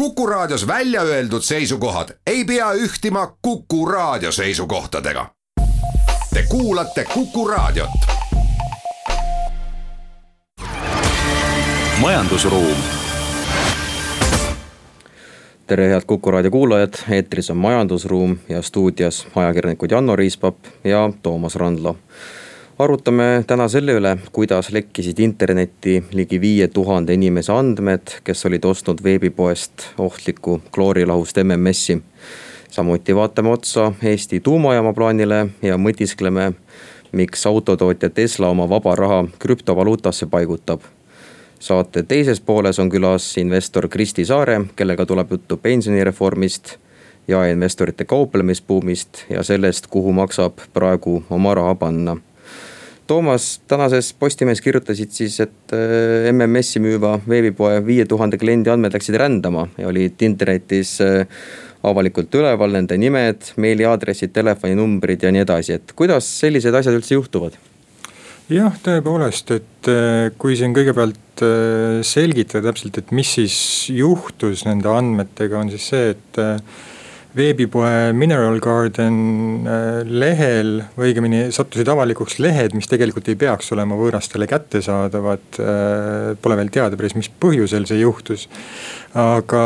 Kuku Raadios välja öeldud seisukohad ei pea ühtima Kuku Raadio seisukohtadega. Te kuulate Kuku Raadiot. majandusruum. tere, head Kuku Raadio kuulajad, eetris on Majandusruum ja stuudios ajakirjanikud Janno Riispap ja Toomas Randlo arutame täna selle üle, kuidas lekkisid internetti ligi viie tuhande inimese andmed, kes olid ostnud veebipoest ohtlikku kloorilahust MMS-i. samuti vaatame otsa Eesti tuumajaama plaanile ja mõtiskleme, miks autotootja Tesla oma vaba raha krüptovaluutasse paigutab. saate teises pooles on külas investor Kristi Saare, kellega tuleb juttu pensionireformist jaeinvestorite kauplemisbuumist ja sellest, kuhu maksab praegu oma raha panna Toomas, tänases Postimehes kirjutasid siis, et äh, MMS-i müüva veebipoe viie tuhande kliendi andmed läksid rändama ja olid internetis äh, avalikult üleval nende nimed, meiliaadressid, telefoninumbrid ja nii edasi, et kuidas sellised asjad üldse juhtuvad? jah, tõepoolest, et äh, kui siin kõigepealt selgitada täpselt, et mis siis juhtus nende andmetega, on siis see, et veebipoe Mineral Garden äh, lehel või õigemini sattusid avalikuks lehed, mis tegelikult ei peaks olema võõrastele kättesaadavad. Äh, pole veel teada päris, mis põhjusel see juhtus. aga,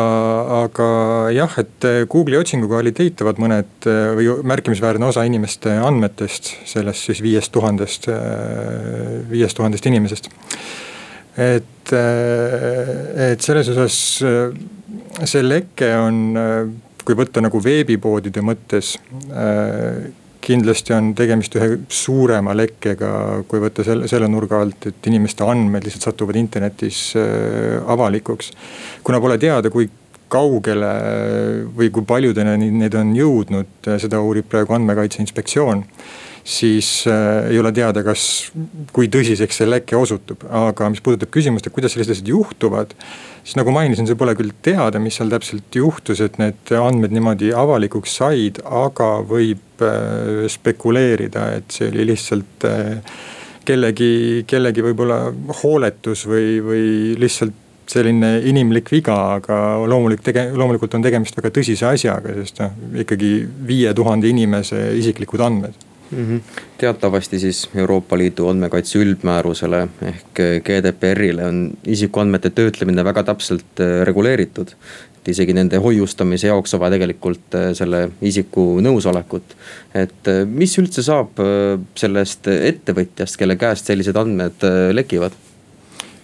aga jah, et äh, Google'i otsinguga olid eitavad mõned või märkimisväärne osa inimeste andmetest, sellest siis viiest tuhandest, viiest tuhandest inimesest et, et selles osas see leke on kui võtta nagu veebipoodide mõttes äh, kindlasti on tegemist ühe suurema lekkega, kui võtta selle, selle nurga alt, et inimeste andmed lihtsalt satuvad internetis äh, avalikuks. kuna pole teada, kui kaugele või kui paljudeni need on jõudnud, seda uurib praegu andmekaitse inspektsioon siis äh, ei ole teada, kas, kui tõsiseks see leke osutub, aga mis puudutab küsimust, et kuidas sellised asjad juhtuvad siis nagu mainisin, see pole küll teada, mis seal täpselt juhtus, et need andmed niimoodi avalikuks said, aga võib äh, spekuleerida, et see oli lihtsalt äh, kellegi, kellegi võib-olla hooletus või, või lihtsalt selline inimlik viga, aga loomulik tege-, loomulikult on tegemist väga tõsise asjaga, sest noh, ikkagi viie tuhande inimese isiklikud andmed mm. -hmm. teatavasti siis Euroopa Liidu andmekaitse üldmäärusele ehk GDPR-ile on isikuandmete töötlemine väga täpselt äh, reguleeritud. et isegi nende hoiustamise jaoks on vaja tegelikult äh, selle isiku nõusolekut. et äh, mis üldse saab sellest ettevõtjast, kelle käest sellised andmed lekivad?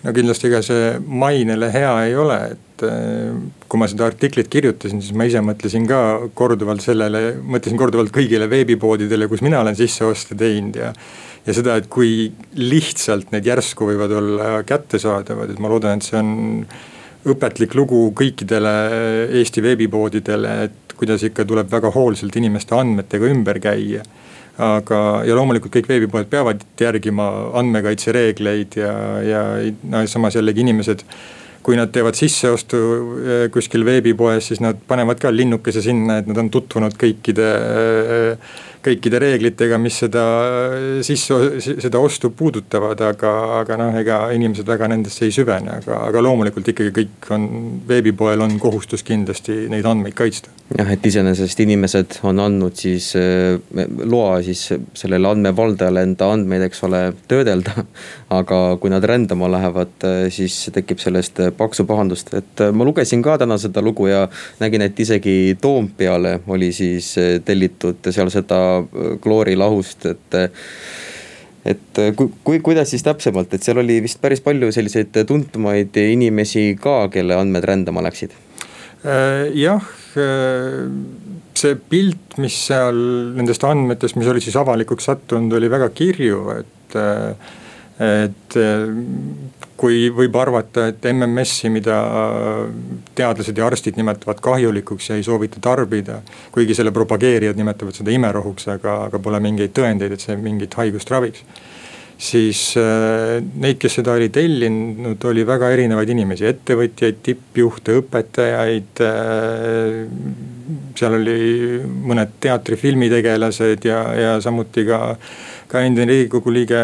no kindlasti ega see mainele hea ei ole, et et äh, kui ma seda artiklit kirjutasin, siis ma ise mõtlesin ka korduvalt sellele, mõtlesin korduvalt kõigile veebipoodidele, kus mina olen sisseoste teinud ja. ja seda, et kui lihtsalt need järsku võivad olla kättesaadavad, et ma loodan, et see on õpetlik lugu kõikidele Eesti veebipoodidele, et kuidas ikka tuleb väga hoolsalt inimeste andmetega ümber käia aga, ja loomulikult kõik veebipoed peavad järgima andmekaitsereegleid ja, ja no samas jällegi inimesed kui nad teevad sisseostu eh, kuskil veebipoes, siis nad panevad ka linnukese sinna, et nad on tutvunud kõikide äh, kõikide reeglitega, mis seda sisse, seda ostu puudutavad, aga, aga noh, ega inimesed väga nendesse ei süvene, aga, aga loomulikult ikkagi kõik on, veebipoel on kohustus kindlasti neid andmeid kaitsta. jah, et iseenesest inimesed on andnud siis äh, loa siis sellele andmevaldajale enda andmeid, eks ole, töödelda. aga kui nad rändama lähevad, äh, siis tekib sellest paksu pahandust, et ma lugesin ka täna seda lugu ja nägin, et isegi Toompeale oli siis tellitud seal seda kloorilahust, et et kui, kui, kuidas siis täpsemalt, et seal oli vist päris palju selliseid tuntumaid inimesi ka, kelle andmed rändama läksid? Äh, jah, äh, see pilt, mis seal nendest andmetest, mis olid siis avalikuks sattunud, oli väga kirju, et äh, et kui võib arvata, et MMS-i, mida teadlased ja arstid nimetavad kahjulikuks ja ei soovita tarbida. kuigi selle propageerijad nimetavad seda imerohuks, aga, aga pole mingeid tõendeid, et see mingit haigust raviks. siis äh, neid, kes seda oli tellinud, oli väga erinevaid inimesi, ettevõtjaid, tippjuhte, õpetajaid. Äh, seal oli mõned teatri, filmitegelased ja, ja samuti ka, ka endine riigikogu liige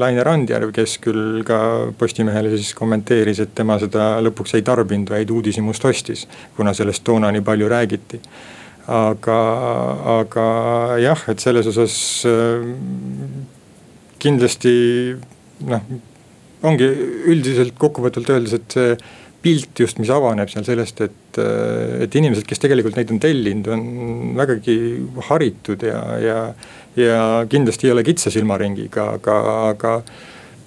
Laine Randjärv, kes küll ka Postimehele siis kommenteeris, et tema seda lõpuks ei tarbinud, vaid uudishimust ostis, kuna sellest toona nii palju räägiti. Aga, aga jah, et selles osas äh, kindlasti noh, ongi üldiselt kokkuvõtvalt öeldes, et see pilt just, mis avaneb seal sellest, et, et inimesed, kes tegelikult neid on tellinud, on vägagi haritud ja, ja, ja kindlasti ei ole kitsa silmaringiga, aga, aga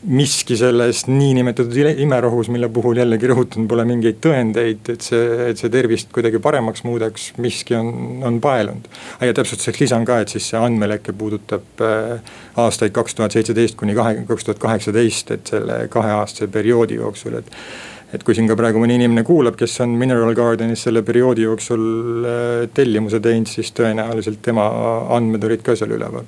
miski selles niinimetatud imerohus, mille puhul jällegi rõhutan, pole mingeid tõendeid, et see, et see tervist kuidagi paremaks muudaks, miski on, on paelunud. ja täpsustuseks lisan ka, et siis see andmeleke puudutab äh, aastaid kaks tuhat seitseteist kuni kahe, kaks tuhat kaheksateist, et selle kaheaastase perioodi jooksul, et et kui siin ka praegu mõni inimene kuulab, kes on Mineral Gardenis selle perioodi jooksul äh, tellimuse teinud, siis tõenäoliselt tema andmed olid ka seal üleval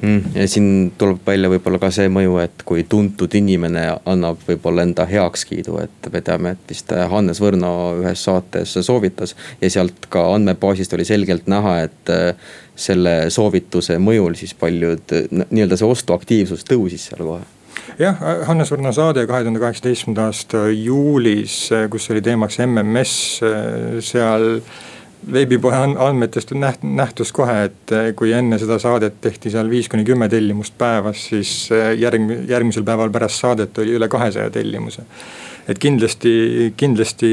mm,. ja siin tuleb välja võib-olla ka see mõju, et kui tuntud inimene annab võib-olla enda heakskiidu, et me teame, et vist Hannes Võrno ühes saates soovitas. ja sealt ka andmebaasist oli selgelt näha, et äh, selle soovituse mõjul siis paljud nii-öelda see ostuaktiivsus tõusis seal kohe jah, Hannes Võrno saade kahe tuhande kaheksateistkümnenda aasta juulis, kus oli teemaks MMS, seal veebipoe andmetest näht-, nähtus kohe, et kui enne seda saadet tehti seal viis kuni kümme tellimust päevas, siis järg-, järgmisel päeval pärast saadet oli üle kahesaja tellimuse. et kindlasti, kindlasti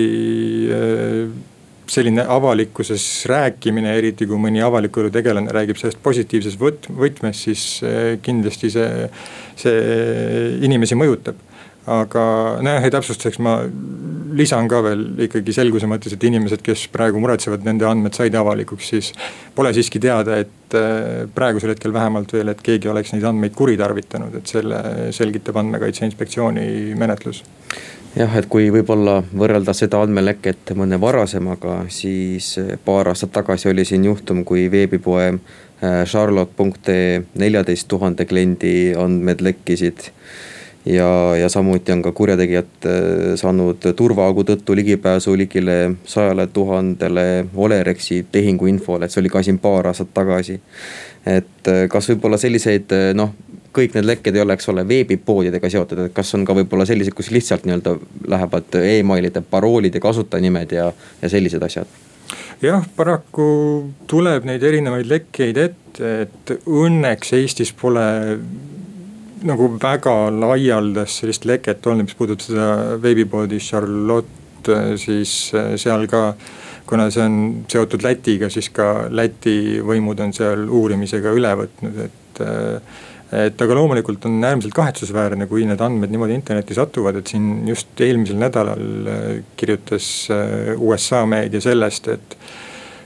selline avalikkuses rääkimine, eriti kui mõni avaliku elu tegelane räägib sellest positiivses võt-, võtmes, siis kindlasti see, see inimesi mõjutab. Aga nojah, ja täpsustuseks ma lisan ka veel ikkagi selguse mõttes, et inimesed, kes praegu muretsevad, nende andmed said avalikuks, siis pole siiski teada, et äh, praegusel hetkel vähemalt veel, et keegi oleks neid andmeid kuritarvitanud, et selle selgitab andmekaitse inspektsiooni menetlus jah, et kui võib-olla võrrelda seda andmeleket mõne varasemaga, siis paar aastat tagasi oli siin juhtum, kui veebipoe äh, charlotte.ee neljateist tuhande kliendi andmed lekkisid ja, ja samuti on ka kurjategijad äh, saanud turvaaugu tõttu ligipääsu ligile sajale tuhandele Olerexi tehinguinfole, et see oli ka siin paar aastat tagasi. et kas võib-olla selliseid noh, kõik need lekked ei ole, eks ole, veebipoodidega seotud, et kas on ka võib-olla selliseid, kus lihtsalt nii-öelda lähevad emailide paroolid ja et äh. Äh, aga loomulikult on äärmiselt kahetsusväärne, kui need andmed niimoodi internetti satuvad, et siin just eelmisel nädalal äh, kirjutas USA meedia sellest, et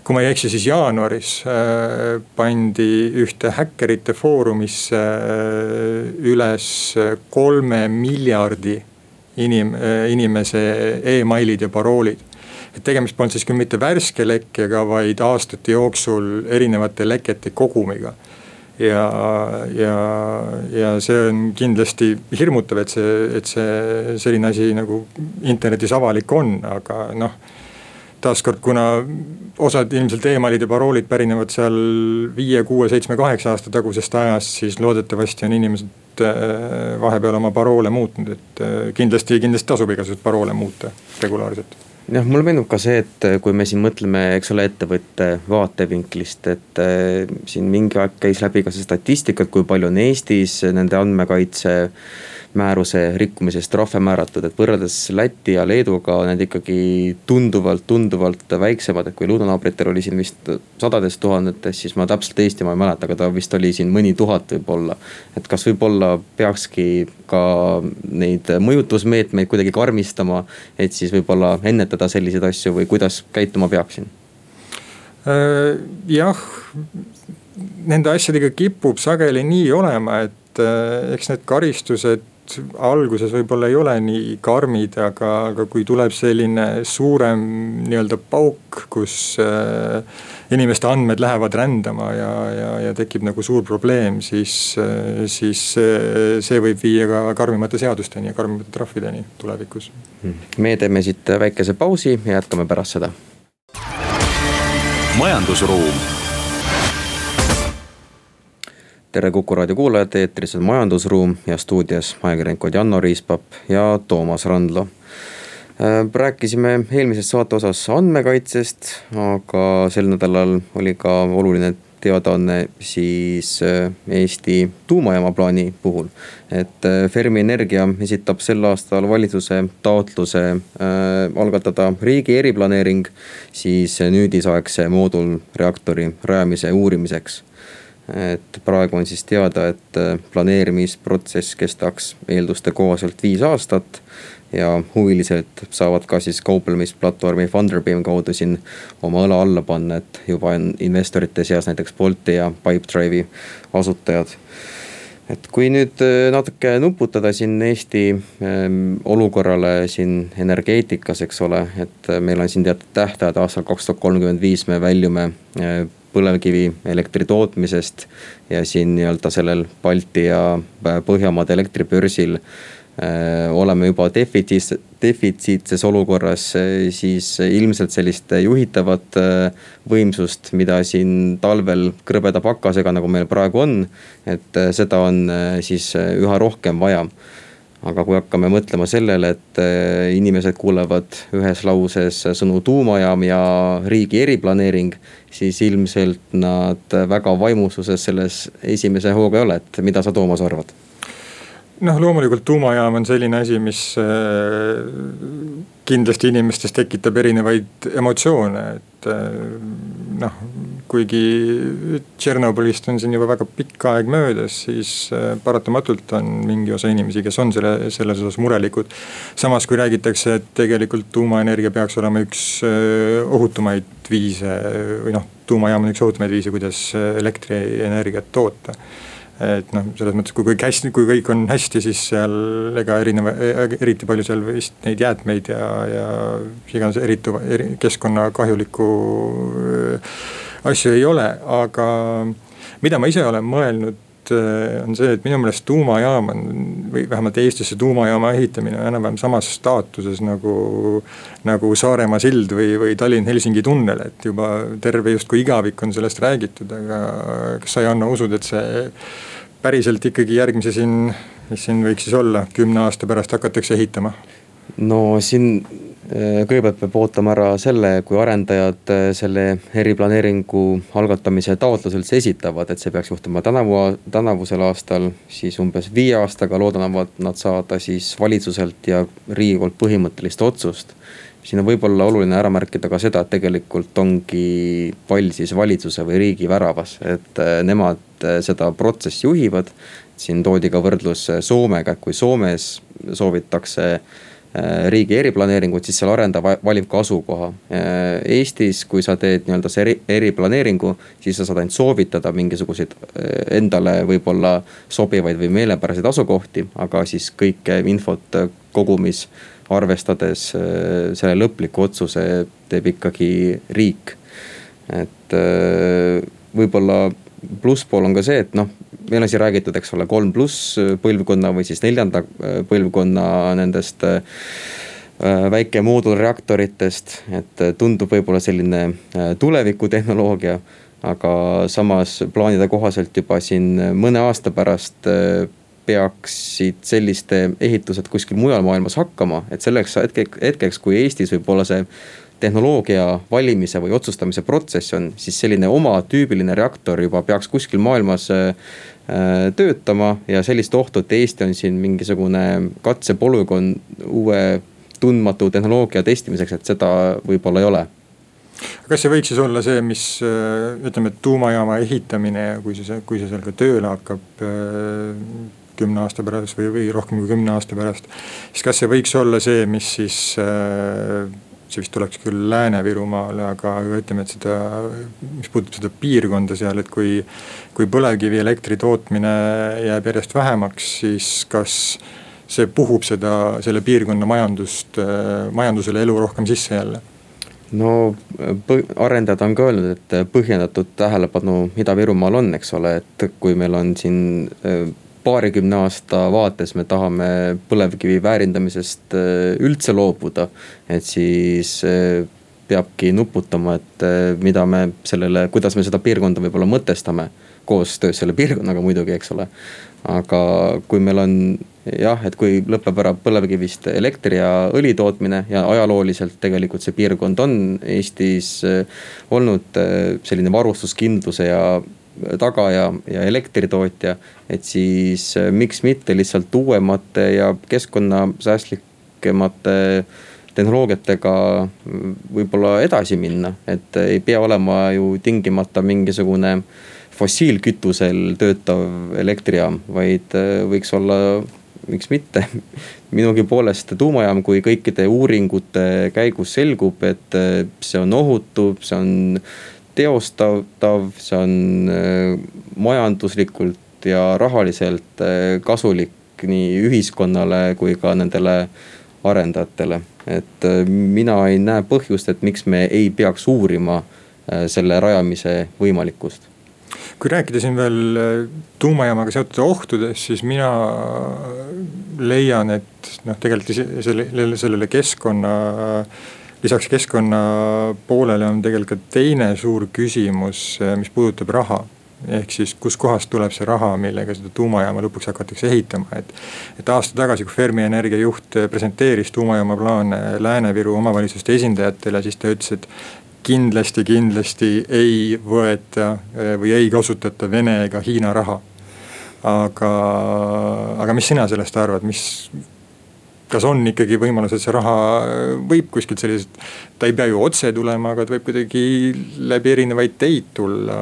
kui ma ei eksi, siis jaanuaris äh, pandi ühte häkkerite foorumisse äh, üles kolme miljardi inim-, äh, inimese emailid ja paroolid. et tegemist polnud siis küll mitte värske lekkega, vaid aastate jooksul erinevate lekete kogumiga ja, ja, ja see on kindlasti hirmutav, et see, et see selline asi nagu internetis avalik on, aga noh taaskord, kuna osad ilmselt emailid ja paroolid pärinevad seal viie, kuue, seitsme, kaheksa aasta tagusest ajast, siis loodetavasti on inimesed äh, vahepeal oma paroole muutnud, et äh, kindlasti, kindlasti tasub igasuguseid paroole muuta regulaarselt jah, mulle meenub ka see, et äh, kui me siin mõtleme, eks ole, ettevõtte vaatevinklist, et äh, siin mingi aeg käis läbi ka see statistika, et kui palju on Eestis nende andmekaitse määruse rikkumisest trahve määratud, et võrreldes Läti ja Leeduga on need ikkagi tunduvalt, tunduvalt väiksemad, et kui lõunanaabritel oli siin vist sadades tuhandetes, siis ma täpselt Eestimaa ei mäleta, aga ta vist oli siin mõni tuhat võib-olla. et kas võib-olla peakski ka neid mõjutusmeetmeid kuidagi karmistama, et siis võib-olla ennetada selliseid asju või kuidas käituma peaksin? Äh, jah, nende asjadega kipub sageli nii olema, et et äh, eks need karistused alguses võib-olla ei ole nii karmid, aga, aga kui tuleb selline suurem nii-öelda pauk, kus äh, inimeste andmed lähevad rändama ja, ja, ja tekib nagu suur probleem, siis, äh, siis see võib viia ka karmimate seadusteni ja karmimate trahvideni tulevikus. me teeme siit väikese pausi ja jätkame pärast seda. majandusruum tere Kuku raadio kuulajad, eetris on Majandusruum ja stuudios ajakirjanikud Janno Riispap ja Toomas Randlo. Äh, rääkisime eelmises saate osas andmekaitsest, aga sel nädalal oli ka oluline teadaanne siis äh, Eesti tuumajaama plaani puhul. et äh, Fermi Energia esitab sel aastal valitsuse taotluse äh, algatada riigi eriplaneering siis nüüdisaegse moodulreaktori rajamise uurimiseks et praegu on siis teada, et äh, planeerimisprotsess kestaks eelduste kohaselt viis aastat. ja huvilised saavad ka siis kauplemisplatvormi Funderbeam kaudu siin oma õla alla panna, et juba on investorite seas näiteks Bolti ja Pipedrive'i asutajad et kui nüüd äh, natuke nuputada siin Eesti ähm, olukorrale siin energeetikas, eks ole, et äh, meil on siin teatud tähtajad aastal kaks tuhat kolmkümmend viis me väljume põlevkivielektri tootmisest. ja siin nii-öelda sellel Balti ja Põhjamaade elektribörsil äh, oleme juba defitsiits, defitsiitses olukorras, äh, siis ilmselt sellist juhitavat äh, võimsust, mida siin talvel krõbeda pakkasega, nagu meil praegu on. et seda on siis üha rohkem vaja aga kui hakkame mõtlema sellele, et äh, inimesed kuulevad ühes lauses sõnu tuumajaam ja riigi eriplaneering, siis ilmselt nad väga vaimustuses selles esimese hooga ei ole, et mida sa, Toomas, arvad? noh, loomulikult tuumajaam on selline asi, mis äh, kindlasti inimestes tekitab erinevaid emotsioone, et äh, noh kuigi Tšernobõlist on siin juba väga pikk aeg möödas, siis äh, paratamatult on mingi osa inimesi, kes on selle, selles osas murelikud. samas kui räägitakse, et tegelikult tuumaenergia peaks olema üks äh, ohutumaid viise või noh, tuumajaam on üks ohutumaid viise, kuidas äh, elektrienergiat toota et noh, selles mõttes, kui kõik hästi, kui kõik on hästi, siis seal ega erineva, eriti palju seal vist neid jäätmeid ja, ja iganes eritu-, eri, keskkonnakahjulikku asju ei ole, aga mida ma ise olen mõelnud äh, on see, et minu meelest tuumajaam on või vähemalt Eestisse tuumajaama ehitamine on enam-vähem samas staatuses nagu. nagu Saaremaa sild või, või Tallinn-Helsingi tunnel, et juba terve justkui igavik on sellest räägitud, aga kas sa, Janno, usud, et see päriselt ikkagi järgmise siin, mis siin võiks siis olla, kümne aasta pärast hakatakse ehitama? no siin kõigepealt peab ootama ära selle, kui arendajad äh, selle eriplaneeringu algatamise taotluse üldse esitavad, et see peaks juhtuma tänavu, tänavusel aastal. siis umbes viie aastaga loodavad nad saada siis valitsuselt ja riigilt põhimõttelist otsust. siin on võib-olla oluline ära märkida ka seda, et tegelikult ongi pall siis valitsuse või riigi väravas, et äh, nemad seda protsessi juhivad. siin toodi ka võrdlus Soomega, et kui Soomes soovitakse Äh, riigi eriplaneeringut, siis seal arendaja valib ka asukoha. Äh, Eestis, kui sa teed nii-öelda see eri, eriplaneeringu, siis sa saad ainult soovitada mingisuguseid äh, endale võib-olla sobivaid või meelepäraseid asukohti, aga siis kõike infot kogumis arvestades selle lõpliku otsuse teeb ikkagi riik. et võib-olla plusspool on ka see, et noh, meil on siin räägitud, eks ole, kolm pluss põlvkonna või siis neljanda äh, põlvkonna nendest äh, äh, väike moodulreaktoritest, et tundub võib-olla selline tulevikutehnoloogia. aga samas plaanide kohaselt juba siin mõne aasta pärast peaksid selliste ehitused kuskil mujal maailmas hakkama, et selleks hetkeks, hetkeks, kui Eestis võib-olla see tehnoloogia valimise või otsustamise protsess on, siis selline oma tüübiline reaktor juba peaks kuskil maailmas äh, äh, töötama ja sellist ohtu, et Eesti on siin mingisugune katsepolügoon uue tundmatu tehnoloogia testimiseks, et seda võib-olla ei ole kas see võiks siis olla see, mis äh, ütleme, et tuumajaama ehitamine kui see, kui see seal ka tööle hakkab kümne aasta pärast või, või rohkem kui kümne aasta pärast. siis kas see võiks olla see, mis siis see vist tuleks küll Lääne-Virumaale, aga ütleme, et seda, mis puudutab seda piirkonda seal, et kui. kui põlevkivielektri tootmine jääb järjest vähemaks, siis kas see puhub seda, selle piirkonna majandust, majandusele elu rohkem sisse jälle no arendajad on ka öelnud, et põhjendatud tähelepanu Ida-Virumaal on, eks ole, et kui meil on siin paarikümne aasta vaates me tahame põlevkivi väärindamisest üldse loobuda, et siis peabki nuputama, et mida me sellele, kuidas me seda piirkonda võib-olla mõtestame koostöös selle piirkonnaga muidugi, eks ole. aga kui meil on jah, et kui lõpeb ära põlevkivist elektri ja õli tootmine ja ajalooliselt tegelikult see piirkond on Eestis äh, olnud äh, selline varustuskindluse ja tagaja ja elektritootja. et siis äh, miks mitte lihtsalt uuemate ja keskkonnasäästlikemate tehnoloogiatega võib-olla edasi minna, et ei pea olema ju tingimata mingisugune fossiilkütusel töötav elektrijaam, vaid äh, võiks olla, miks mitte. minugi poolest tuumajaam, kui kõikide uuringute käigus selgub, et äh, see on ohutu, see on teostatav, see on äh, majanduslikult ja rahaliselt kasulik nii ühiskonnale kui ka nendele arendajatele. et mina ei näe põhjust, et miks me ei peaks uurima selle rajamise võimalikkust kui rääkida siin veel äh, tuumajaamaga seotud ohtudest, siis mina leian, et noh, tegelikult sellele, sellele keskkonna, lisaks keskkonna poolele on tegelikult teine suur küsimus, äh, mis puudutab raha ehk siis kuskohast tuleb see raha, millega seda tuumajaama lõpuks hakatakse ehitama, et. et aasta tagasi, kui Fermi Energia juht presenteeris tuumajaama plaane Lääne-Viru omavalitsuste esindajatele, siis ta ütles, et kindlasti, kindlasti ei võeta eh, või ei kasutata Vene ega Hiina raha. aga, aga mis sina sellest arvad, mis, kas on ikkagi võimalus, et see raha võib kuskilt sellisest, ta ei pea ju otse tulema, aga ta võib kuidagi läbi erinevaid teid tulla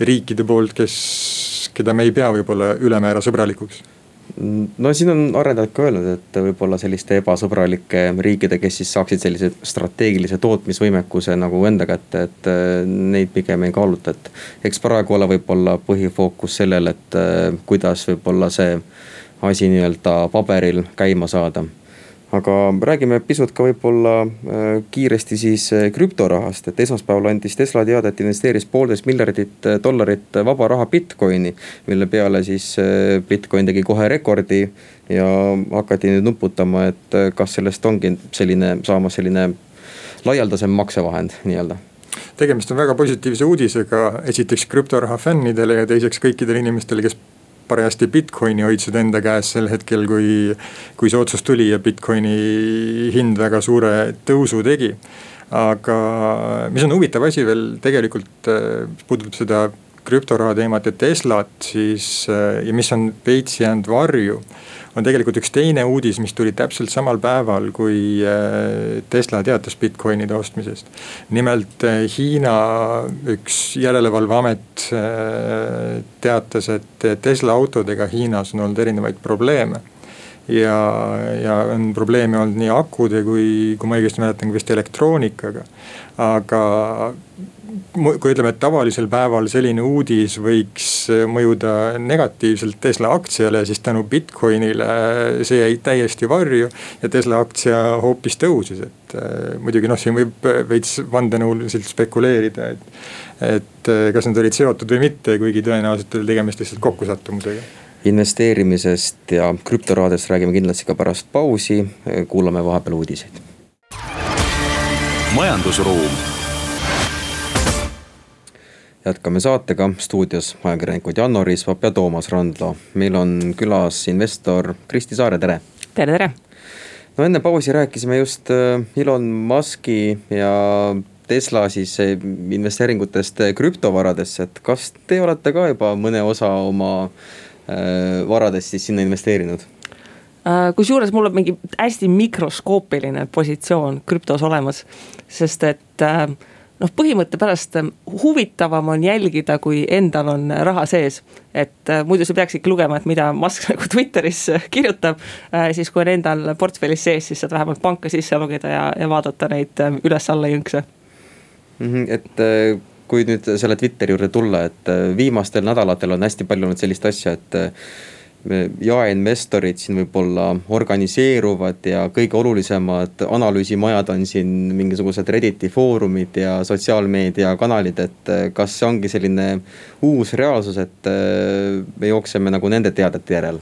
riikide poolt, kes, keda me ei pea võib-olla ülemäära sõbralikuks no siin on arendajad ka öelnud, et võib-olla selliste ebasõbralike riikide, kes siis saaksid sellise strateegilise tootmisvõimekuse nagu enda kätte, et äh, neid pigem ei kaaluta, et. eks praegu ole võib-olla põhifookus sellel, et äh, kuidas võib-olla see asi nii-öelda paberil käima saada aga räägime pisut ka võib-olla äh, kiiresti siis äh, krüptorahast, et esmaspäeval andis Tesla teada, et investeeris poolteist miljardit äh, dollarit vaba raha Bitcoini. mille peale siis Bitcoin tegi kohe rekordi ja hakati nüüd nuputama, et kas sellest ongi selline, saamas selline laialdasem maksevahend nii-öelda tegemist on väga positiivse uudisega, esiteks krüptoraha fännidele ja teiseks kõikidele inimestele, kes parajasti Bitcoini hoidsid enda käes sel hetkel, kui, kui see otsus tuli ja Bitcoini hind väga suure tõusu tegi. aga mis on huvitav asi veel tegelikult, mis puudutab seda krüptoraha teemat ja Teslat, siis ja mis on veits jäänud varju on tegelikult üks teine uudis, mis tuli täpselt samal päeval, kui äh, Tesla teatas Bitcoinide ostmisest. nimelt äh, Hiina üks järelevalveamet äh, teatas, et Tesla autodega Hiinas on olnud erinevaid probleeme ja, ja on probleeme olnud nii akude kui, kui ma õigesti mäletan, vist elektroonikaga. aga kui ütleme, et tavalisel päeval selline uudis võiks mõjuda negatiivselt Tesla aktsiale, siis tänu Bitcoinile see jäi täiesti varju. ja Tesla aktsia hoopis tõusis, et äh, muidugi noh, siin võib veits vandenõuliselt spekuleerida, et. et äh, kas nad olid seotud või mitte, kuigi tõenäoliselt oli tegemist lihtsalt kokkusattumusega investeerimisest ja krüptorahadest räägime kindlasti ka pärast pausi, kuulame vahepeal uudiseid. majandusruum jätkame saatega, stuudios ajakirjanikud Janno Riisvap ja Toomas Randlo. meil on külas investor Kristi Saare, tere. tere, tere. no enne pausi rääkisime just äh, Elon Musk'i ja Tesla siis äh, investeeringutest äh, krüptovaradesse, et kas te olete ka juba mõne osa oma varadest siis sinna investeerinud? kusjuures mul on mingi hästi mikroskoopiline positsioon krüptos olemas, sest et äh, noh, põhimõtte pärast ähm, huvitavam on jälgida, kui endal on raha sees. et äh, muidu sa peaks ikka lugema, et mida Musk nagu Twitteris äh, kirjutab äh,. siis kui on endal portfellis sees, siis saad vähemalt panka sisse logida ja, ja vaadata neid äh, üles-alla jõnkse mm. -hmm, et äh, kui nüüd selle Twitteri juurde tulla, et äh, viimastel nädalatel on hästi palju olnud sellist asja, et jaeinvestorid siin võib-olla organiseeruvad ja kõige olulisemad analüüsimajad on siin mingisugused Redditi foorumid ja sotsiaalmeediakanalid, et kas see ongi selline uus reaalsus, et me jookseme nagu nende teadete järel?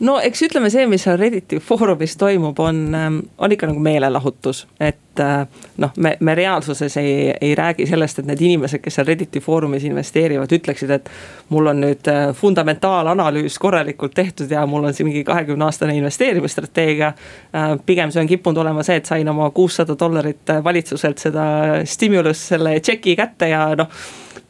No eks ütleme, see, mis seal Redditi foorumis toimub, on, ähm, on ikka nagu meelelahutus. et äh, noh, me, me reaalsuses ei, ei räägi sellest, et need inimesed, kes seal Redditi foorumis investeerivad, ütleksid, et. mul on nüüd äh, fundamentaalanalüüs korralikult tehtud ja mul on siin mingi kahekümne aastane investeerimisstrateegia. Äh, pigem see on kippunud olema see, et sain oma kuussada dollarit valitsuselt seda stimulus selle tšeki kätte ja noh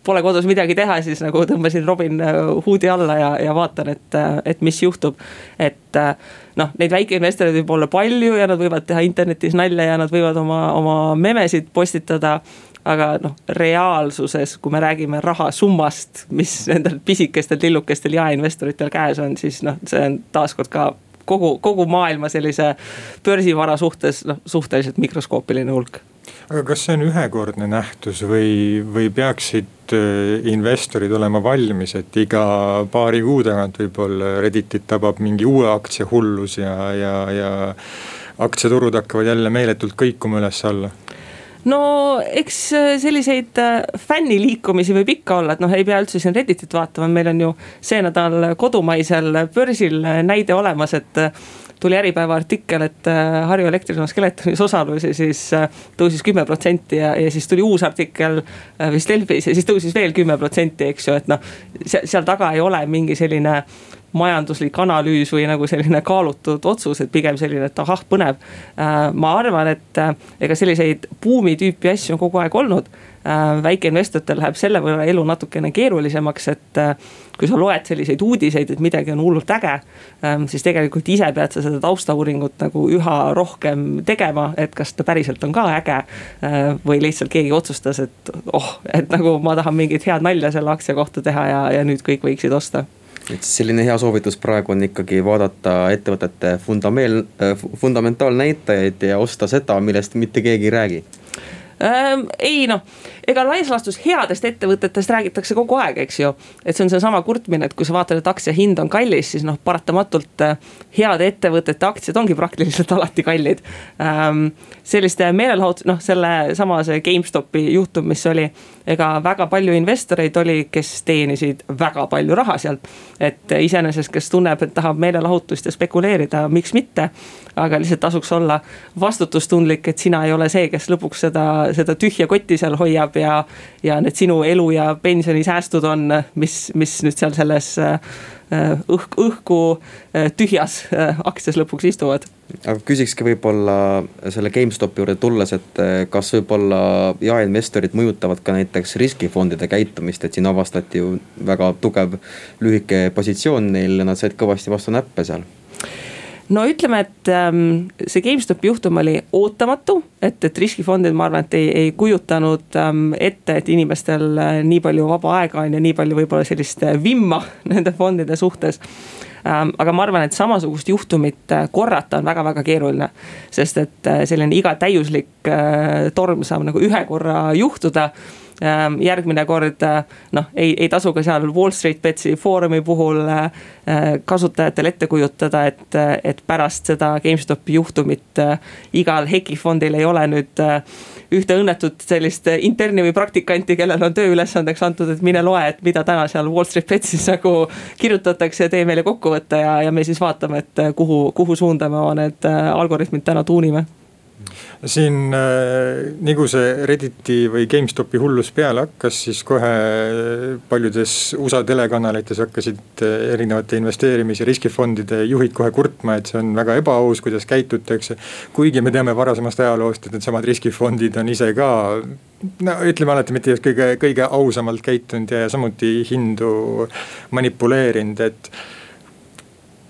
pole kodus midagi teha, siis nagu tõmbasin Robin äh, huudi alla ja, ja vaatan, et, äh, et mis juhtub. et äh, noh, neid väikeinvestoreid võib olla palju ja nad võivad teha internetis nalja ja nad võivad oma, oma memesid postitada aga noh, reaalsuses, kui me räägime rahasummast, mis nendel pisikestel tillukestel jaeinvestoritel käes on, siis noh, see on taaskord ka kogu, kogu maailma sellise börsivara suhtes noh, suhteliselt mikroskoopiline hulk aga kas see on ühekordne nähtus või, või peaksid äh, investorid olema valmis, et iga paari kuu tagant võib-olla Redditit tabab mingi uue aktsia hullus ja, ja, ja aktsiaturud hakkavad jälle meeletult kõikuma üles-alla? No eks äh, selliseid äh, fänniliikumisi võib ikka olla, et noh, ei pea üldse siin Redditit vaatama, meil on ju see nädal kodumaisel börsil näide olemas, et tuli Äripäeva artikkel, et äh, Harju Elektrijaama Skeletonis osalusi siis äh, tõusis kümme protsenti ja, ja siis tuli uus artikkel äh, vist Delfis ja siis tõusis veel kümme protsenti, eks ju, et noh. seal taga ei ole mingi selline majanduslik analüüs või nagu selline kaalutud otsus, et pigem selline, et ahah, põnev. ma arvan, et ega selliseid buumi tüüpi asju on kogu aeg olnud Äh, väikeinvestoritel läheb selle võrra elu natukene keerulisemaks, et äh, kui sa loed selliseid uudiseid, et midagi on hullult äge. Ähm, siis tegelikult ise pead sa seda taustauuringut nagu üha rohkem tegema, et kas ta päriselt on ka äge. Äh, või lihtsalt keegi otsustas, et oh, et nagu ma tahan mingit head nalja selle aktsia kohta teha ja, ja nüüd kõik võiksid osta et selline hea soovitus praegu on ikkagi vaadata ettevõtete fundameel, fundamentaalnäitajaid ja osta seda, millest mitte keegi ei räägi ähm,. ei noh, ega laias laastus headest ettevõtetest räägitakse kogu aeg, eks ju. et see on seesama kurtmine, et kui sa vaatad, et aktsia hind on kallis, siis noh, paratamatult äh, heade ettevõtete aktsiad ongi praktiliselt alati kallid ähm,. selliste meelelahut-, noh sellesama see GameStopi juhtum, mis oli. ega väga palju investoreid oli, kes teenisid väga palju raha sealt. et iseenesest, kes tunneb, et tahab meelelahutust ja spekuleerida, miks mitte aga lihtsalt tasuks olla vastutustundlik, et sina ei ole see, kes lõpuks seda, seda tühja kotti seal hoiab ja. ja need sinu elu ja pensionisäästud on, mis, mis nüüd seal selles äh, õhk, õhku äh, tühjas äh, aktsias lõpuks istuvad. aga küsikski võib-olla selle GameStopi juurde tulles, et kas võib-olla jaeinvestorid mõjutavad ka näiteks riskifondide käitumist, et siin avastati ju väga tugev lühike positsioon neil ja nad said kõvasti vastu näppe seal no ütleme, et ähm, see GameStopi juhtum oli ootamatu, et, et riskifondid, ma arvan, et ei, ei kujutanud ähm, ette, et inimestel äh, nii palju vaba aega on ja nii palju võib-olla sellist äh, vimma nende fondide suhtes ähm,. aga ma arvan, et samasugust juhtumit äh, korrata on väga-väga keeruline. sest et äh, selline iga täiuslik äh, torm saab nagu ühe korra juhtuda järgmine kord äh, noh, ei, ei tasu ka seal Wall Street Betsi foorumi puhul äh, äh, kasutajatel ette kujutada, et, et pärast seda GameStopi juhtumit igal hekifondil ei ole nüüd ühte õnnetut sellist interni või praktikanti, kellel on tööülesandeks antud, et mine loe, et mida täna seal Wall Street Betsis nagu kirjutatakse, tee meile kokkuvõte ja, ja me siis vaatame, et kuhu, kuhu suunda me oma need algoritmid täna tuunime siin äh, nagu see Redditi või GameStopi hullus peale hakkas, siis kohe paljudes USA telekanalites hakkasid äh, erinevate investeerimis- ja riskifondide juhid kohe kurtma, et see on väga ebaaus, kuidas käitutakse. kuigi me teame varasemast ajaloost, et needsamad riskifondid on ise ka no ütleme alati mitte just kõige, kõige ausamalt käitunud ja samuti hindu manipuleerinud, et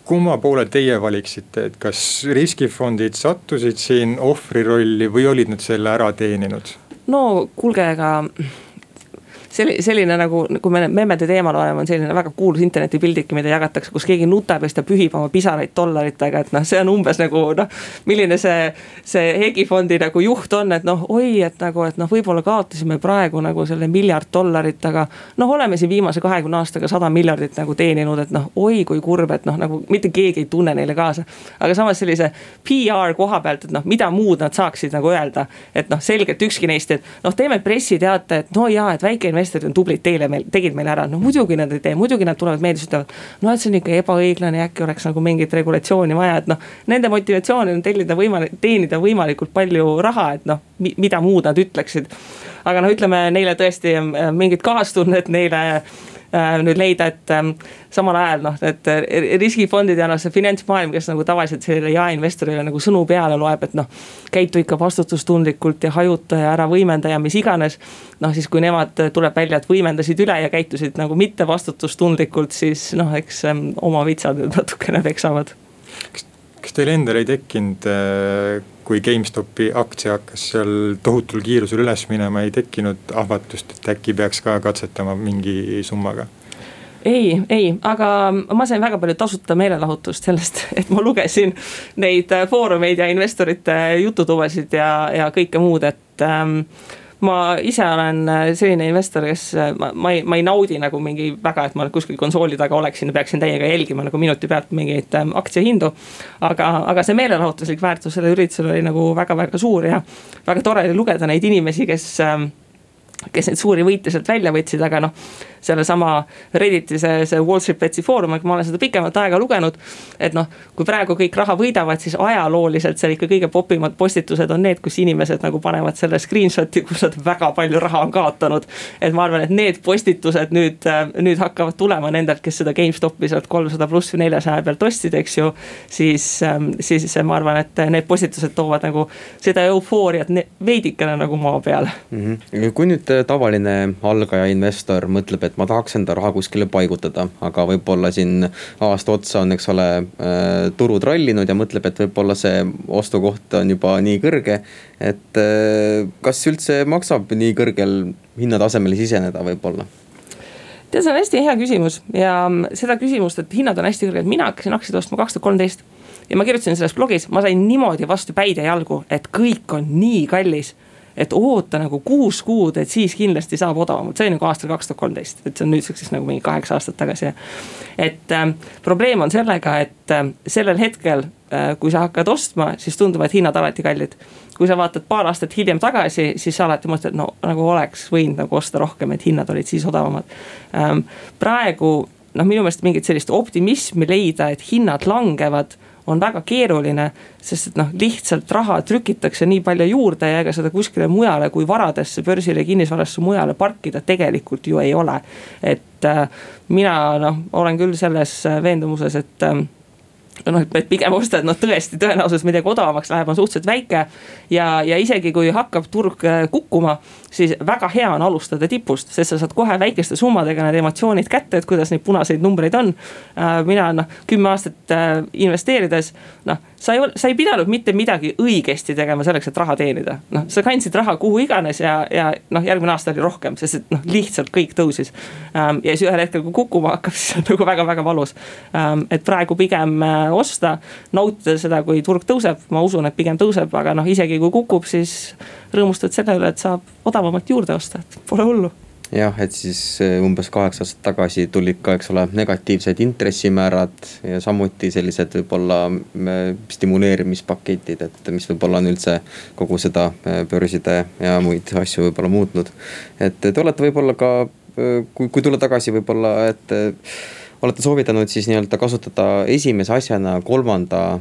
kumma poole teie valiksite, et kas riskifondid sattusid siin ohvri rolli või olid nad selle ära teeninud? no kuulge, ega selline, selline nagu, kui me memmede teemal oleme, on selline väga kuulus internetipildike, mida jagatakse, kus keegi nutab ja siis ta pühib oma pisaraid dollaritega, et noh, see on umbes nagu noh. milline see, see hegifondi nagu juht on, et noh, oi, et nagu, et noh, võib-olla kaotasime praegu nagu selle miljard dollarit, aga. noh, oleme siin viimase kahekümne aastaga sada miljardit nagu teeninud, et noh, oi kui kurb, et noh, nagu mitte keegi ei tunne neile kaasa. aga samas sellise PR koha pealt, et noh, mida muud nad saaksid nagu öelda, et noh, selgelt ükski neist, et noh, teeme pressiteate, et no jaa, et väikeinvestorid on tublid, teile meil tegid meile ära, no muidugi nad ei tee, muidugi nad tulevad meedias, ütlevad. no et see on ikka ebaõiglane äkki oleks nagu mingit regulatsiooni vaja, et noh, nende motivatsioon on tellida võimalik, teenida võimalikult palju raha, et noh, mida muud nad ütleksid. aga no ütleme neile tõesti äh, mingit kaastunnet neile nüüd leida, et ähm, samal ajal noh, et äh, riskifondid ja noh, see finantsmaailm, kes nagu tavaliselt sellele jaeinvestorile nagu sõnu peale loeb, et noh. käitu ikka vastutustundlikult ja hajuta ja ära võimenda ja mis iganes. noh, siis kui nemad, äh, tuleb välja, et võimendasid üle ja käitusid nagu mitte vastutustundlikult, siis noh, eks ähm, oma vitsad natukene peksavad. kas teil endal ei tekkinud kui GameStopi aktsia hakkas seal tohutul kiirusel üles minema, ei tekkinud ahvatlust, et äkki peaks ka katsetama mingi summaga? ei, ei, aga ma sain väga palju tasuta meelelahutust sellest, et ma lugesin neid foorumeid ja investorite jututubasid ja, ja kõike muud, et ähm, ma ise olen äh, selline investor, kes äh, ma, ma ei, ma ei naudi nagu mingi väga, et ma kuskil konsooli taga oleksin ja peaksin täiega jälgima nagu minuti pealt mingeid ähm, aktsiahindu. aga, aga see meelelahutuslik väärtus sellel üritusel oli nagu väga-väga suur ja väga tore oli lugeda neid inimesi, kes ähm, kes neid suuri võite sealt välja võtsid, aga noh sellesama Redditi see, see Wall Street Betsi foorum, ma olen seda pikemat aega lugenud. et noh, kui praegu kõik raha võidavad, siis ajalooliselt seal ikka kõige popimad postitused on need, kus inimesed nagu panevad selle screenshot'i, kus nad väga palju raha on kaotanud. et ma arvan, et need postitused nüüd, nüüd hakkavad tulema nendelt, kes seda GameStopi sealt kolmsada pluss või neljasaja pealt ostsid, eks ju. siis, siis ma arvan, et need postitused toovad nagu seda eufooriat veidikene nagu maa peale mm. -hmm. kui nüüd tavaline algaja investor mõtleb, et ma tahaks enda raha kuskile paigutada, aga võib-olla siin aasta otsa on, eks ole, äh, turud rallinud ja mõtleb, et võib-olla see ostukoht on juba nii kõrge. et äh, kas üldse maksab nii kõrgel hinnatasemel siseneda võib-olla? tead, see on hästi hea küsimus ja seda küsimust, et hinnad on hästi kõrged, mina hakkasin aktsiaid ostma kaks tuhat kolmteist ja ma kirjutasin selles blogis, ma sain niimoodi vastu päid ja jalgu, et kõik on nii kallis et oota nagu kuus kuud, et siis kindlasti saab odavamalt, see oli nagu aastal kaks tuhat kolmteist, et see on nüüdseks siis nagu mingi kaheksa aastat tagasi. et äh, probleem on sellega, et äh, sellel hetkel äh,, kui sa hakkad ostma, siis tunduvad hinnad alati kallid. kui sa vaatad paar aastat hiljem tagasi, siis sa alati mõtled, no nagu oleks võinud nagu osta rohkem, et hinnad olid siis odavamad ähm,. praegu noh, minu meelest mingit sellist optimismi leida, et hinnad langevad on väga keeruline. sest et noh, lihtsalt raha trükitakse nii palju juurde ja ega seda kuskile mujale kui varadesse, börsile, kinnisvarasse mujale parkida tegelikult ju ei ole. et äh, mina noh, olen küll selles veendumuses, et äh, noh, et pigem osta, et noh, tõesti tõenäosus midagi odavamaks läheb, on suhteliselt väike. ja, ja isegi kui hakkab turg äh, kukkuma, siis väga hea on alustada tipust, sest sa saad kohe väikeste summadega need emotsioonid kätte, et kuidas neid punaseid numbreid on. Äh, mina noh, kümme aastat äh, investeerides noh sa ei, sa ei pidanud mitte midagi õigesti tegema selleks, et raha teenida. noh, sa kandsid raha kuhu iganes ja, ja noh, järgmine aasta oli rohkem, sest et noh, lihtsalt kõik tõusis. Ähm, ja siis ühel hetkel, kui kukkuma hakkab, siis on nagu väga-väga valus. Ähm, et praegu pigem äh, osta, nautida seda, kui turg tõuseb, ma usun, et pigem tõuseb, aga noh, isegi kui kukub, siis rõõmustad selle üle, et saab odavamalt juurde osta, et pole hullu jah, et siis eh, umbes kaheksa aastat tagasi tulid ka, eks ole, negatiivsed intressimäärad ja samuti sellised võib-olla eh, stimuleerimispaketid, et mis võib-olla on üldse kogu seda eh, börside ja muid asju võib-olla muutnud. et te olete võib-olla ka, kui, kui tulla tagasi võib-olla, et olete soovitanud siis nii-öelda kasutada esimese asjana kolmanda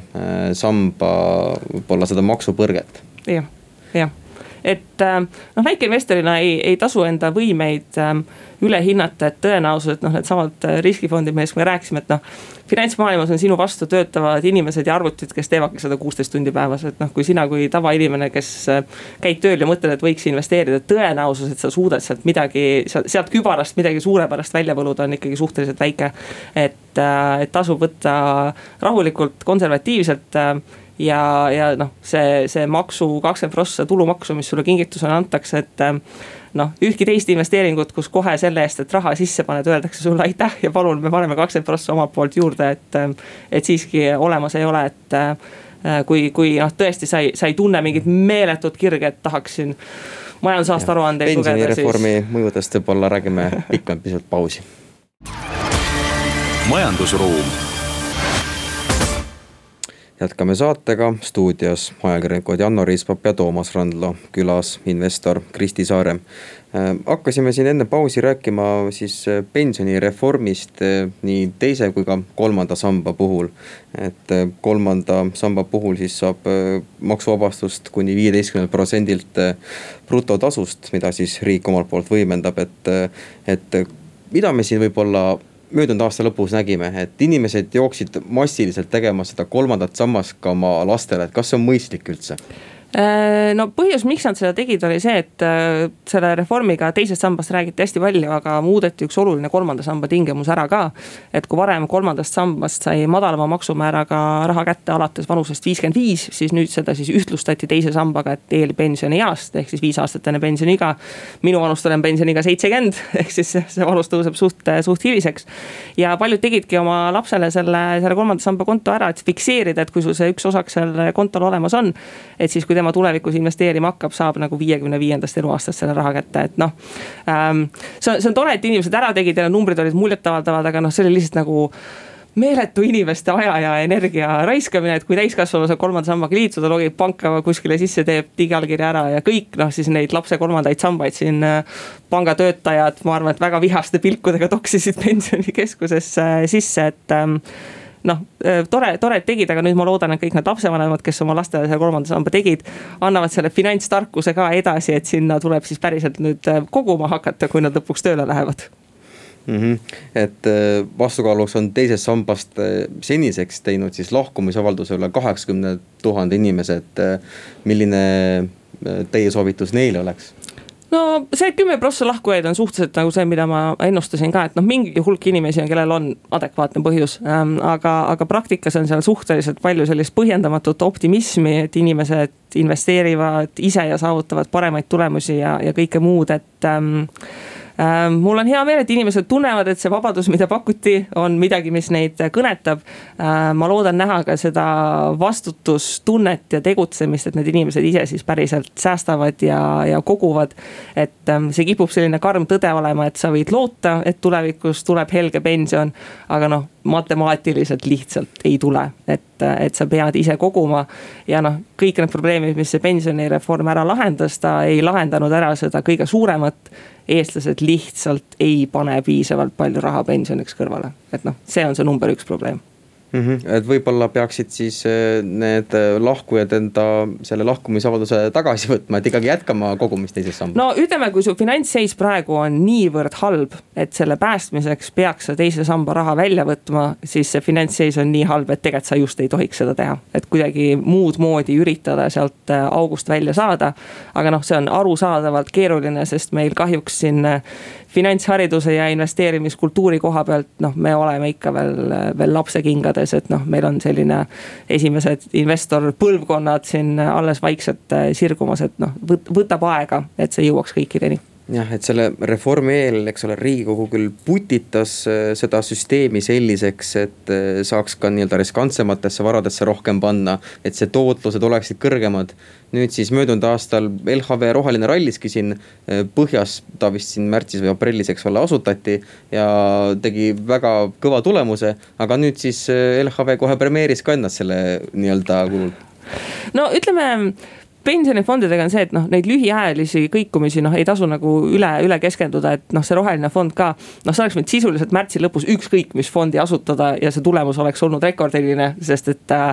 samba võib-olla seda maksupõrget. jah, jah et äh, noh, väikeinvestorina ei, ei tasu enda võimeid ähm, üle hinnata, et tõenäoliselt noh, needsamad äh, riskifondid, millest me rääkisime, et noh. finantsmaailmas on sinu vastu töötavad inimesed ja arvutid, kes teevadki seda kuusteist tundi päevas, et noh, kui sina kui tavainimene, kes äh, käid tööl ja mõtled, et võiks investeerida, tõenäosus, et sa suudad sealt midagi, sealt kübarast midagi suurepärast välja võluda, on ikkagi suhteliselt väike. et, et tasub võtta rahulikult, konservatiivselt ja, ja noh, see, see maksu kakskümmend prossa tulumaksu, mis sulle kingitusena antakse, et noh, ühtki teist investeeringut, kus kohe selle eest, et raha sisse paned, öeldakse sulle aitäh ja palun, me paneme kakskümmend prossa omalt poolt juurde, et. et siiski olemas ei ole, et kui, kui noh, tõesti sa ei, sa ei tunne mingit meeletut kirge, et tahaksin majandusaasta aruandeid lugeda. pensionireformi siis... mõjudest võib-olla räägime pikemalt pisut pausi. majandusruum jätkame saatega, stuudios ajakirjanikud Janno Riispap ja Toomas Randlo, külas investor Kristi Saare. Äh, hakkasime siin enne pausi rääkima siis äh, pensionireformist äh, nii teise kui ka kolmanda samba puhul. et kolmanda samba puhul siis saab maksuvabastust kuni viieteistkümnelt protsendilt brutotasust, mida siis riik omalt poolt võimendab, et, et mida me siin võib-olla möödunud aasta lõpus nägime, et inimesed jooksid massiliselt tegema seda kolmandat sammast ka oma lastele, et kas see on mõistlik üldse? Äh, no põhjus, miks nad seda tegid, oli see, et äh, selle reformiga teisest sambast räägiti hästi palju, aga muudeti üks oluline kolmanda samba tingimus ära ka. et kui varem kolmandast sambast sai madalama maksumääraga raha kätte alates vanusest viiskümmend viis, siis nüüd seda siis ühtlustati teise sambaga, et eelpensionieast ehk siis viis aastat enne pensioniiga. minu vanust olen pensioniiga seitsekümmend, ehk siis see vanus tõuseb suht, suht hiliseks. ja paljud tegidki oma lapsele selle, selle kolmanda samba konto ära, et fikseerida, et kui sul see üks osak seal kontol olemas on. et siis, kui tema tulevikus investeerima hakkab, saab nagu viiekümne viiendast eluaastast selle raha kätte, et noh ähm,. see on, see on tore, et inimesed ära tegid ja numbrid olid muljetavaldavad, aga noh, see oli lihtsalt nagu meeletu inimeste aja ja energia raiskamine, et kui täiskasvanu saab kolmanda sambaga liituda, logib panka kuskile sisse, teeb digiallkirja ära ja kõik noh, siis neid lapse kolmandaid sambaid siin äh, pangatöötajad, ma arvan, et väga vihaste pilkudega toksisid pensionikeskusesse sisse, et ähm, noh, äh, tore, tore, et tegid, aga nüüd ma loodan, et kõik need lapsevanemad, kes oma lastele selle kolmanda samba tegid. annavad selle finantstarkuse ka edasi, et sinna tuleb siis päriselt nüüd äh, koguma hakata, kui nad lõpuks tööle lähevad mm. -hmm. et äh, vastukaaluks on teisest sambast seniseks teinud siis lahkumisavalduse üle kaheksakümne tuhande inimese, et milline teie soovitus neile oleks? No see kümme prossa lahkujaid on suhteliselt nagu see, mida ma ennustasin ka, et noh, mingi hulk inimesi on, kellel on adekvaatne põhjus ähm,. aga, aga praktikas on seal suhteliselt palju sellist põhjendamatut optimismi, et inimesed investeerivad ise ja saavutavad paremaid tulemusi ja, ja kõike muud, et Ähm, mul on hea meel, et inimesed tunnevad, et see vabadus, mida pakuti, on midagi, mis neid kõnetab. Ähm, ma loodan näha ka seda vastutustunnet ja tegutsemist, et need inimesed ise siis päriselt säästavad ja, ja koguvad. et ähm, see kipub selline karm tõde olema, et sa võid loota, et tulevikus tuleb helge pension, aga noh matemaatiliselt lihtsalt ei tule, et, et sa pead ise koguma. ja noh, kõik need probleemid, mis see pensionireform ära lahendas, ta ei lahendanud ära seda kõige suuremat. Eestlased lihtsalt ei pane piisavalt palju raha pensioniks kõrvale, et noh, see on see number üks probleem mm. -hmm. et võib-olla peaksid siis äh, need äh, lahkujad enda selle lahkumisavalduse tagasi võtma, et ikkagi jätkama kogumist teises sambas. no ütleme, kui su finantsseis praegu on niivõrd halb, et selle päästmiseks peaks sa teise samba raha välja võtma, siis see finantsseis on nii halb, et tegelikult sa just ei tohiks seda teha. et kuidagi muud moodi üritada sealt äh, august välja saada. aga noh, see on arusaadavalt keeruline, sest meil kahjuks siin finantshariduse ja investeerimiskultuuri koha pealt, noh, me oleme ikka veel, veel lapsekingades, et noh, meil on selline esimesed investor põlvkonnad siin alles vaikselt sirgumas, et noh, võtab aega, et see jõuaks kõikideni jah, et selle reformi eel, eks ole, riigikogu küll putitas äh, seda süsteemi selliseks, et äh, saaks ka nii-öelda riskantsematesse varadesse rohkem panna, et see tootlused oleksid kõrgemad. nüüd siis möödunud aastal LHV roheline ralliski siin äh, põhjas, ta vist siin märtsis või aprillis, eks ole, asutati ja tegi väga kõva tulemuse, aga nüüd siis LHV kohe premeeris ka ennast selle nii-öelda kulul no ütleme pensionifondidega on see, et noh, neid lühiajalisi kõikumisi noh, ei tasu nagu üle, üle keskenduda, et noh, see roheline fond ka. noh, see oleks võinud sisuliselt märtsi lõpus ükskõik mis fondi asutada ja see tulemus oleks olnud rekordiline, sest et äh,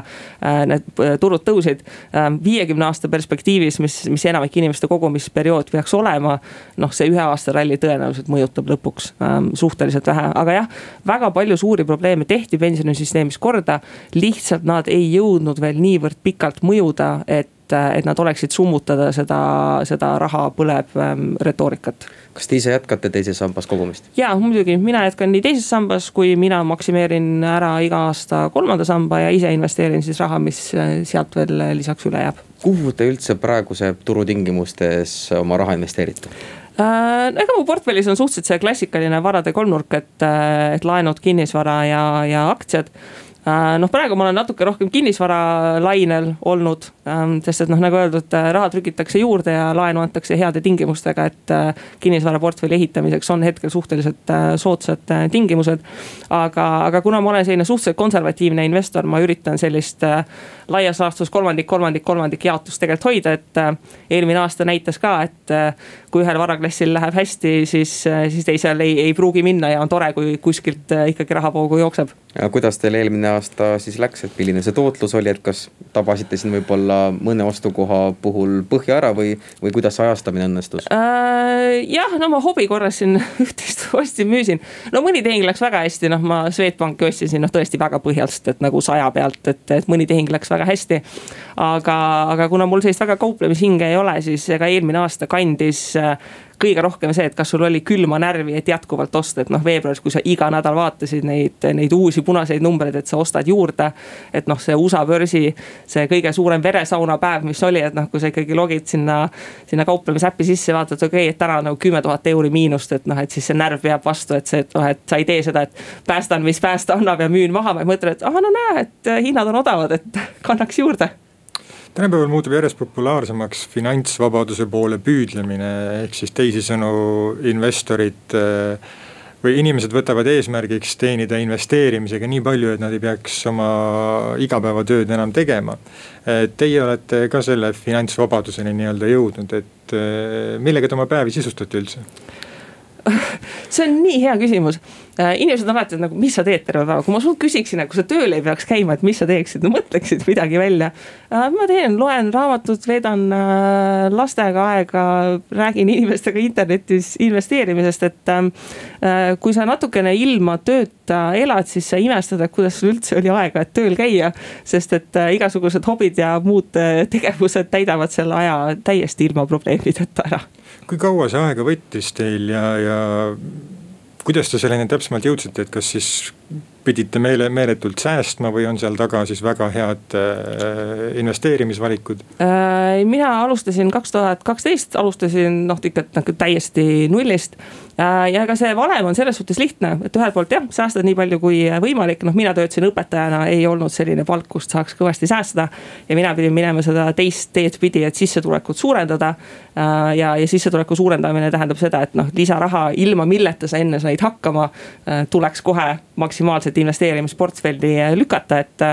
äh need äh, turud tõusid äh,. viiekümne aasta perspektiivis, mis, mis enamik inimeste kogumisperiood peaks olema. noh, see ühe aasta ralli tõenäoliselt mõjutab lõpuks äh, suhteliselt vähe, aga jah, väga palju suuri probleeme tehti pensionisüsteemis korda. lihtsalt nad ei jõudnud veel niivõrd pikalt mõjuda, et et nad oleksid summutada seda, seda raha põleb ähm, retoorikat kas te ise jätkate teises sambas kogumist? jaa, muidugi, mina jätkan nii teises sambas, kui mina maksimeerin ära iga aasta kolmanda samba ja ise investeerin siis raha, mis äh, sealt veel lisaks üle jääb. kuhu te üldse praeguse turutingimustes oma raha investeerite? Äh, ega mu portfellis on suhteliselt see klassikaline varade kolmnurk, et, äh, et laenud, kinnisvara ja, ja aktsiad noh, praegu ma olen natuke rohkem kinnisvara lainel olnud, ähm, sest et noh, nagu öeldud, äh, raha trükitakse juurde ja laenu antakse heade tingimustega, et äh, kinnisvaraportfelli ehitamiseks on hetkel suhteliselt soodsad tingimused. aga, aga kuna ma olen selline suhteliselt konservatiivne investor, ma üritan sellist laias laastus kolmandik, kolmandik, kolmandik jaotust tegelikult hoida, et eelmine aasta näitas ka, et kui ühel varaklassil läheb hästi, siis, siis teisel ei, ei pruugi minna ja on tore, kui kuskilt ikkagi rahavoogu jookseb. kuidas teil eelmine aasta siis läks, et milline see tootlus oli, et kas tabasite siin võib-olla mõne ostukoha puhul põhja ära või, või kuidas see ajastamine õnnestus äh,? jah, no ma hobi korras siin üht-teist ostsin, müüsin. no mõni tehing läks väga hästi, noh ma Swedbanki ostsin siin noh tõesti väga põhjalt, et nagu saja pealt, et, et mõni tehing läks väga hästi. aga, aga kuna mul sellist väga kauplemishinge ei ole, siis ega eelmine aasta kandis äh, kõige rohkem see, et kas sul oli külma närvi, et jätkuvalt osta, et noh, veebruaris, kui sa iga nädal vaatasid neid, neid uusi punaseid numbreid, et sa ostad juurde. et noh, see USA börsi, see kõige suurem veresaunapäev, mis oli, et noh, kui sa ikkagi logid sinna, sinna kauplemisäppi sisse, vaatad, okei okay,, et täna nagu kümme tuhat euri miinust, et noh, et siis see närv peab vastu, et see, et noh, et sa ei tee seda, et päästan, mis päästa annab ja müün maha, vaid mõtled, et ah no näe, et hinnad on odavad, et kannaks juurde tänapäeval muutub järjest populaarsemaks finantsvabaduse poole püüdlemine, ehk siis teisisõnu investorid äh, või inimesed võtavad eesmärgiks teenida investeerimisega nii palju, et nad ei peaks oma igapäevatööd enam tegema. Äh, teie olete ka selle finantsvabaduseni nii-öelda jõudnud, et äh, millega te oma päevi sisustate üldse? See on nii hea küsimus äh,. inimesed on alati nagu, mis sa teed terve päeva, kui ma sult küsiksin, kui sa tööl ei peaks käima, et mis sa teeksid, no mõtleksid midagi välja äh,. ma teen, loen raamatut, veedan äh, lastega aega, räägin inimestega internetis investeerimisest, et äh, kui sa natukene ilma tööta elad, siis sa imestad, et kuidas sul üldse oli aega, et tööl käia. sest et igasugused hobid ja muud tegevused täidavad selle aja täiesti ilma probleemideta ära kui kaua see aega võttis teil ja, ja kuidas te selleni täpsemalt jõudsite, et kas siis pidite meele, meeletult säästma või on seal taga siis väga head äh, investeerimisvalikud äh,? mina alustasin kaks tuhat kaksteist, alustasin noh, ikka nagu täiesti nullist Äh, ja ega see valem on selles suhtes lihtne, et ühelt poolt jah, säästad nii palju kui võimalik, noh mina töötasin õpetajana, ei olnud selline palk, kust saaks kõvasti säästa. ja mina pidin minema seda teist teed pidi, et sissetulekut suurendada. Ja, ja sissetuleku suurendamine tähendab seda, et noh, lisaraha, ilma milleta sa enne said hakkama, tuleks kohe maksimaalselt investeerimisportfelli lükata, et.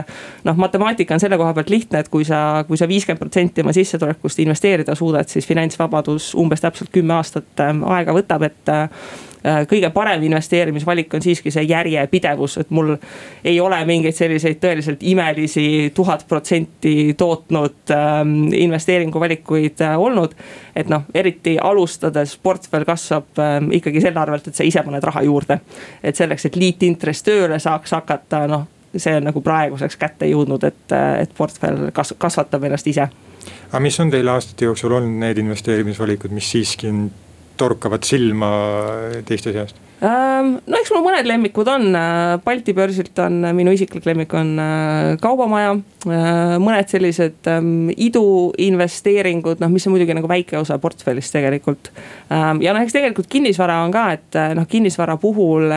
noh, matemaatika on selle koha pealt lihtne, et kui sa, kui sa viiskümmend protsenti oma sissetulekust investeerida suudad, siis finantsvabadus umbes täpselt kümme aastat aega võtab, et Äh, kõige parem investeerimisvalik on siiski see järjepidevus, et mul ei ole mingeid selliseid tõeliselt imelisi tuhat protsenti tootnud ähm, investeeringuvalikuid äh, olnud. et noh, eriti alustades portfell kasvab ähm, ikkagi selle arvelt, et sa ise paned raha juurde. et selleks, et liitintress tööle saaks hakata, noh see on nagu praeguseks kätte jõudnud, et, äh, et portfell kas-, kasvatab ennast ise. aga mis on teil aastate jooksul olnud need investeerimisvalikud, mis siiski on torkavad silma teiste seast? Ähm, no eks mul mõned lemmikud on, äh, Balti börsilt on äh, minu isiklik lemmik on äh, Kaubamaja. mõned sellised ähm, iduinvesteeringud, noh, mis on muidugi nagu väike osa portfellist tegelikult. Ähm, ja noh, eks tegelikult kinnisvara on ka, et noh, kinnisvara puhul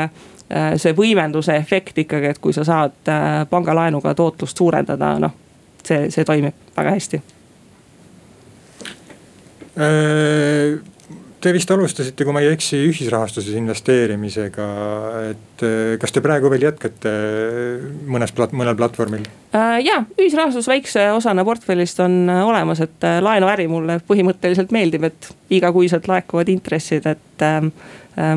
see võimenduse efekt ikkagi, et kui sa saad pangalaenuga tootlust suurendada, noh see, see toimib väga hästi Te vist alustasite, kui ma ei eksi, ühisrahastuses investeerimisega, et eh, kas te praegu veel jätkate mõnes plat-, mõnel platvormil? Äh, ja, ühisrahastus väikse osana portfellist on äh, olemas, et äh, laenuäri mulle põhimõtteliselt meeldib, et igakuiselt laekuvad intressid, et äh,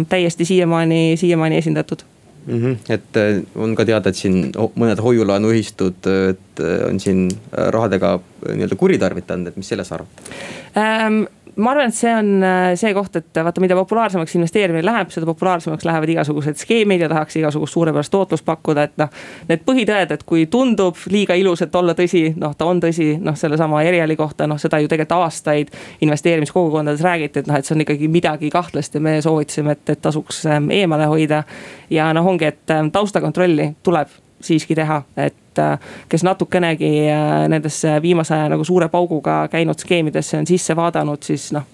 täiesti siiamaani, siiamaani esindatud mm. -hmm. et on ka teada, et siin mõned hoiulaenuühistud, et on siin rahadega nii-öelda kuritarvitanud, et mis sellest arvate ähm,? Ma arvan, et see on äh, see koht, et vaata, mida populaarsemaks investeerimine läheb, seda populaarsemaks lähevad igasugused skeemid ja tahaks igasugust suurepärast tootlust pakkuda, et noh. Need põhitõed, et kui tundub liiga ilus, et olla tõsi, noh ta on tõsi, noh sellesama Eriali kohta, noh seda ju tegelikult aastaid investeerimiskogukondades räägiti, et noh, et see on ikkagi midagi kahtlast ja me soovitasime, et, et tasuks ähm, eemale hoida. ja noh, ongi, et ähm, taustakontrolli tuleb siiski teha, et äh, kes natukenegi äh, nendesse viimase aja nagu suure pauguga käinud skeemidesse on sisse vaadanud, siis noh,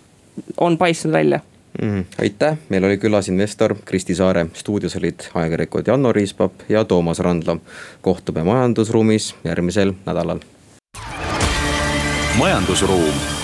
on paistnud välja mm,. aitäh, meil oli külas investor Kristi Saare, stuudios olid ajakirjanikud Janno Riispap ja Toomas Randla. kohtume majandusruumis järgmisel nädalal. majandusruum